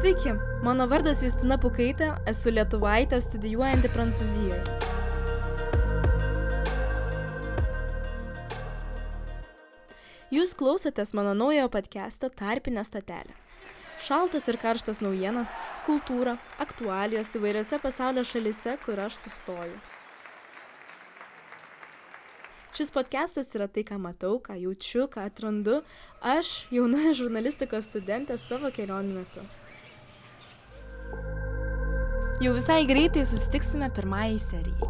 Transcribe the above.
Sveiki, mano vardas Justina Pukaitė, esu lietuvaitė studijuojanti Prancūzijoje. Jūs klausotės mano naujojo podcast'o Tarpinė statelė. Šaltos ir karštos naujienos, kultūra, aktualijos įvairiose pasaulio šalise, kur aš sustoju. Šis podcastas yra tai, ką matau, ką jaučiu, ką atrandu aš, jauna žurnalistikos studentė savo kelionių metu. Jau visai greitai susitiksime pirmąjį seriją.